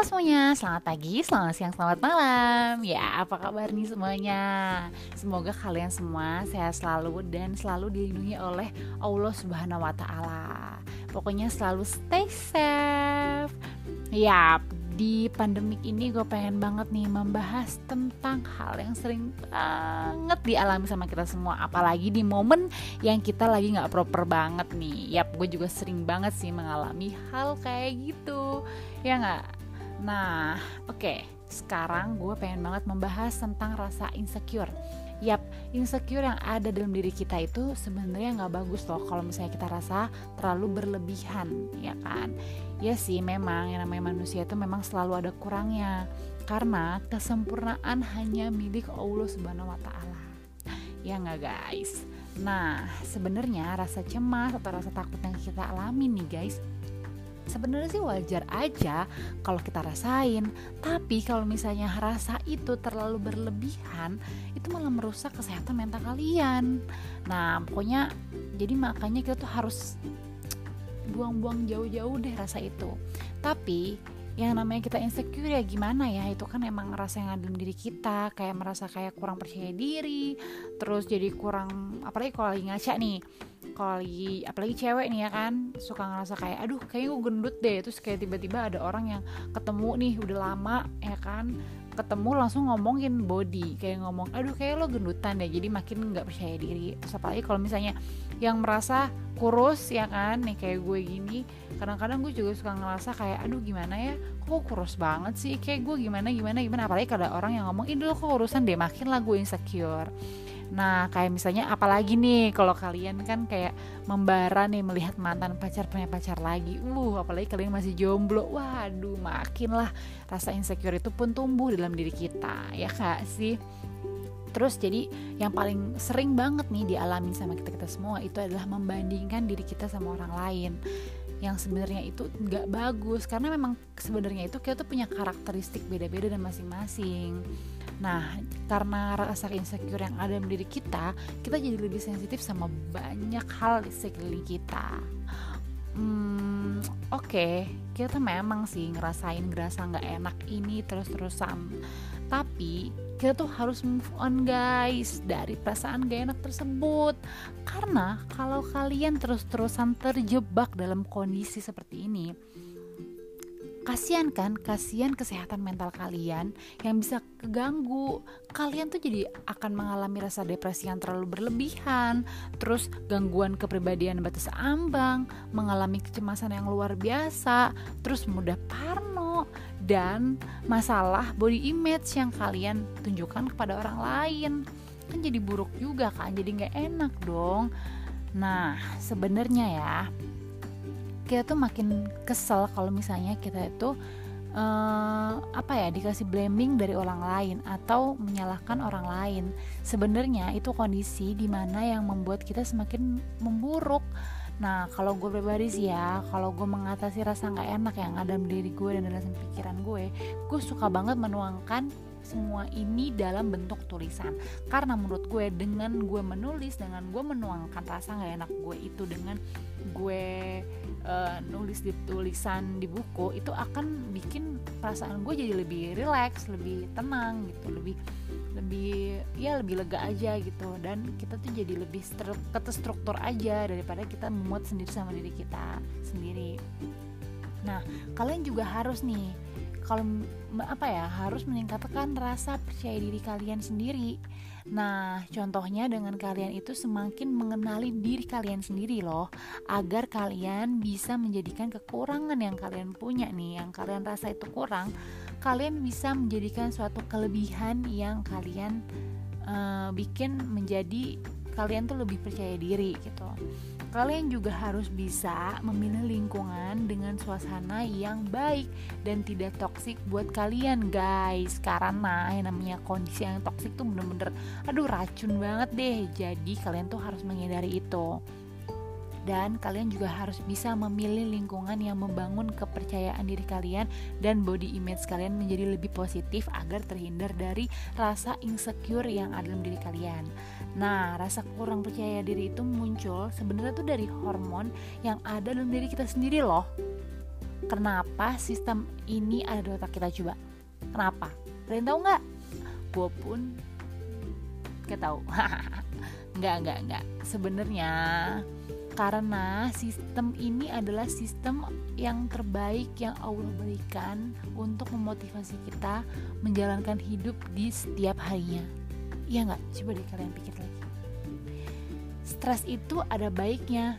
Halo semuanya, selamat pagi, selamat siang, selamat malam Ya, apa kabar nih semuanya? Semoga kalian semua sehat selalu dan selalu dilindungi oleh Allah Subhanahu wa Ta'ala. Pokoknya selalu stay safe. Ya, di pandemik ini gue pengen banget nih membahas tentang hal yang sering banget dialami sama kita semua apalagi di momen yang kita lagi nggak proper banget nih yap gue juga sering banget sih mengalami hal kayak gitu ya nggak nah oke okay. sekarang gue pengen banget membahas tentang rasa insecure Yap, insecure yang ada dalam diri kita itu sebenarnya nggak bagus loh kalau misalnya kita rasa terlalu berlebihan, ya kan? Ya sih, memang yang namanya manusia itu memang selalu ada kurangnya karena kesempurnaan hanya milik Allah Subhanahu wa taala. Ya nggak guys? Nah, sebenarnya rasa cemas atau rasa takut yang kita alami nih guys, sebenarnya sih wajar aja kalau kita rasain. Tapi kalau misalnya rasa itu terlalu berlebihan itu malah merusak kesehatan mental kalian. Nah pokoknya jadi makanya kita tuh harus buang-buang jauh-jauh deh rasa itu. Tapi yang namanya kita insecure ya gimana ya? Itu kan emang rasa yang ada dalam diri kita kayak merasa kayak kurang percaya diri terus jadi kurang apalagi kalau lagi ngaca nih kalau lagi apalagi cewek nih ya kan suka ngerasa kayak aduh kayaknya gue gendut deh. Terus kayak tiba-tiba ada orang yang ketemu nih udah lama ya kan ketemu langsung ngomongin body kayak ngomong aduh kayak lo gendutan deh. Jadi makin nggak percaya diri. Terus apalagi kalau misalnya yang merasa kurus ya kan nih kayak gue gini kadang-kadang gue juga suka ngerasa kayak aduh gimana ya kok kurus banget sih? Kayak gue gimana gimana gimana? Apalagi kalau ada orang yang ngomong ini lo kok urusan deh makin lah gue insecure Nah, kayak misalnya apalagi nih kalau kalian kan kayak membara nih melihat mantan pacar punya pacar lagi. Uh, apalagi kalian masih jomblo. Waduh, makin lah rasa insecure itu pun tumbuh dalam diri kita, ya Kak sih. Terus jadi yang paling sering banget nih dialami sama kita-kita semua itu adalah membandingkan diri kita sama orang lain yang sebenarnya itu nggak bagus karena memang sebenarnya itu kita tuh punya karakteristik beda-beda dan masing-masing. Nah, karena rasa insecure yang ada dalam diri kita, kita jadi lebih sensitif sama banyak hal di sekeliling kita. Hmm, oke, okay. kita memang sih ngerasain ngerasa nggak enak ini terus-terusan. Tapi kita tuh harus move on guys dari perasaan gak enak tersebut karena kalau kalian terus-terusan terjebak dalam kondisi seperti ini kasihan kan kasihan kesehatan mental kalian yang bisa keganggu. Kalian tuh jadi akan mengalami rasa depresi yang terlalu berlebihan terus gangguan kepribadian batas ambang mengalami kecemasan yang luar biasa terus mudah parno dan masalah body image yang kalian tunjukkan kepada orang lain. Kan jadi buruk juga kan jadi nggak enak dong. Nah sebenarnya ya kita tuh makin kesel kalau misalnya kita itu uh, apa ya dikasih blaming dari orang lain atau menyalahkan orang lain. Sebenarnya itu kondisi di mana yang membuat kita semakin memburuk. Nah kalau gue pribadi sih ya Kalau gue mengatasi rasa gak enak yang ada dalam diri gue dan dalam pikiran gue Gue suka banget menuangkan semua ini dalam bentuk tulisan. Karena menurut gue dengan gue menulis Dengan gue menuangkan rasa gak enak gue itu Dengan gue uh, nulis di tulisan di buku Itu akan bikin perasaan gue jadi lebih rileks Lebih tenang gitu Lebih lebih ya lebih lega aja gitu. Dan kita tuh jadi lebih struktur aja daripada kita memuat sendiri sama diri kita sendiri. Nah kalian juga harus nih kalau apa ya harus meningkatkan rasa percaya diri kalian sendiri Nah, contohnya dengan kalian itu semakin mengenali diri kalian sendiri loh, agar kalian bisa menjadikan kekurangan yang kalian punya nih, yang kalian rasa itu kurang, kalian bisa menjadikan suatu kelebihan yang kalian uh, bikin menjadi kalian tuh lebih percaya diri gitu. Kalian juga harus bisa memilih lingkungan dengan suasana yang baik dan tidak toksik buat kalian guys. Karena yang namanya kondisi yang toksik tuh bener-bener aduh racun banget deh. Jadi kalian tuh harus menghindari itu dan kalian juga harus bisa memilih lingkungan yang membangun kepercayaan diri kalian dan body image kalian menjadi lebih positif agar terhindar dari rasa insecure yang ada dalam diri kalian. Nah, rasa kurang percaya diri itu muncul sebenarnya tuh dari hormon yang ada dalam diri kita sendiri loh. kenapa sistem ini ada di otak kita coba? Kenapa? Kalian tahu nggak? Gue pun gak tahu. Nggak nggak nggak. Sebenarnya karena sistem ini adalah sistem yang terbaik yang Allah berikan untuk memotivasi kita menjalankan hidup di setiap harinya. Iya nggak? Coba deh kalian pikir lagi. Stres itu ada baiknya,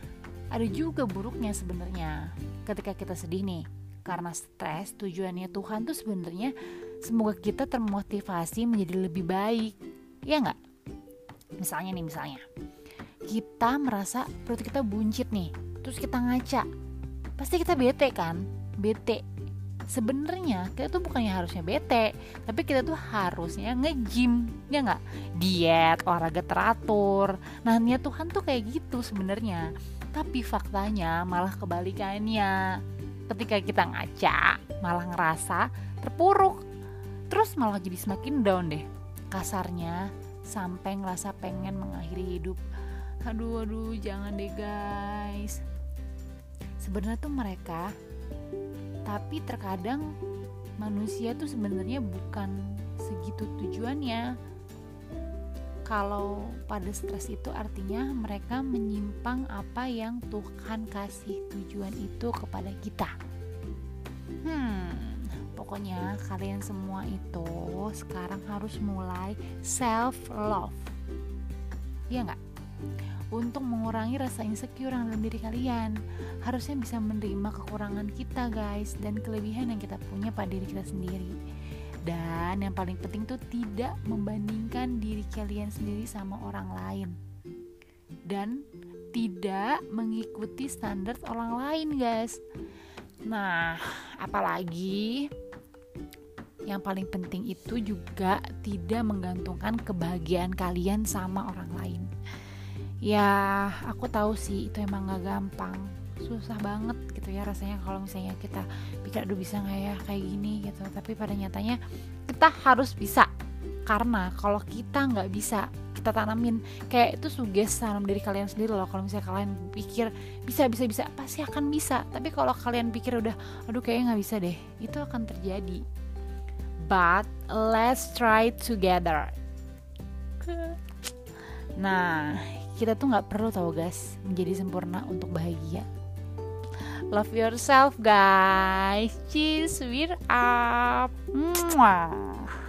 ada juga buruknya sebenarnya. Ketika kita sedih nih, karena stres tujuannya Tuhan tuh sebenarnya semoga kita termotivasi menjadi lebih baik. Iya nggak? Misalnya nih, misalnya kita merasa perut kita buncit nih terus kita ngaca. Pasti kita bete kan? Bete. Sebenarnya kita tuh bukannya harusnya bete tapi kita tuh harusnya nge-gym ya nggak? Diet olahraga teratur. Nah niat Tuhan tuh kayak gitu sebenarnya. Tapi faktanya malah kebalikannya. Ketika kita ngaca malah ngerasa terpuruk. Terus malah jadi semakin down deh kasarnya sampai ngerasa pengen mengakhiri hidup aduh aduh jangan deh guys. Sebenarnya tuh mereka tapi terkadang manusia tuh sebenarnya bukan segitu tujuannya. Kalau pada stres itu artinya mereka menyimpang apa yang Tuhan kasih tujuan itu kepada kita. Hmm pokoknya kalian semua itu sekarang harus mulai self love iya nggak untuk mengurangi rasa insecure yang dalam diri kalian. Harusnya bisa menerima kekurangan kita, guys, dan kelebihan yang kita punya pada diri kita sendiri. Dan yang paling penting tuh tidak membandingkan diri kalian sendiri sama orang lain. Dan tidak mengikuti standar orang lain, guys. Nah, apalagi yang paling penting itu juga tidak menggantungkan kebahagiaan kalian sama orang lain ya aku tahu sih itu emang gak gampang. Susah banget gitu ya rasanya kalau misalnya kita pikir aduh bisa nggak ya kayak gini? gitu. Tapi pada nyatanya kita harus bisa. Karena kalau kita nggak bisa kita tanamin. Kayak itu suges tanam dari kalian sendiri loh kalau misalnya kalian pikir bisa bisa bisa pasti akan bisa. Tapi kalau kalian pikir udah aduh kayaknya nggak bisa deh itu akan terjadi. But let's try together. Nah kita tuh nggak perlu tahu guys menjadi sempurna untuk bahagia. Love yourself guys. Cheers we're up. Mwah.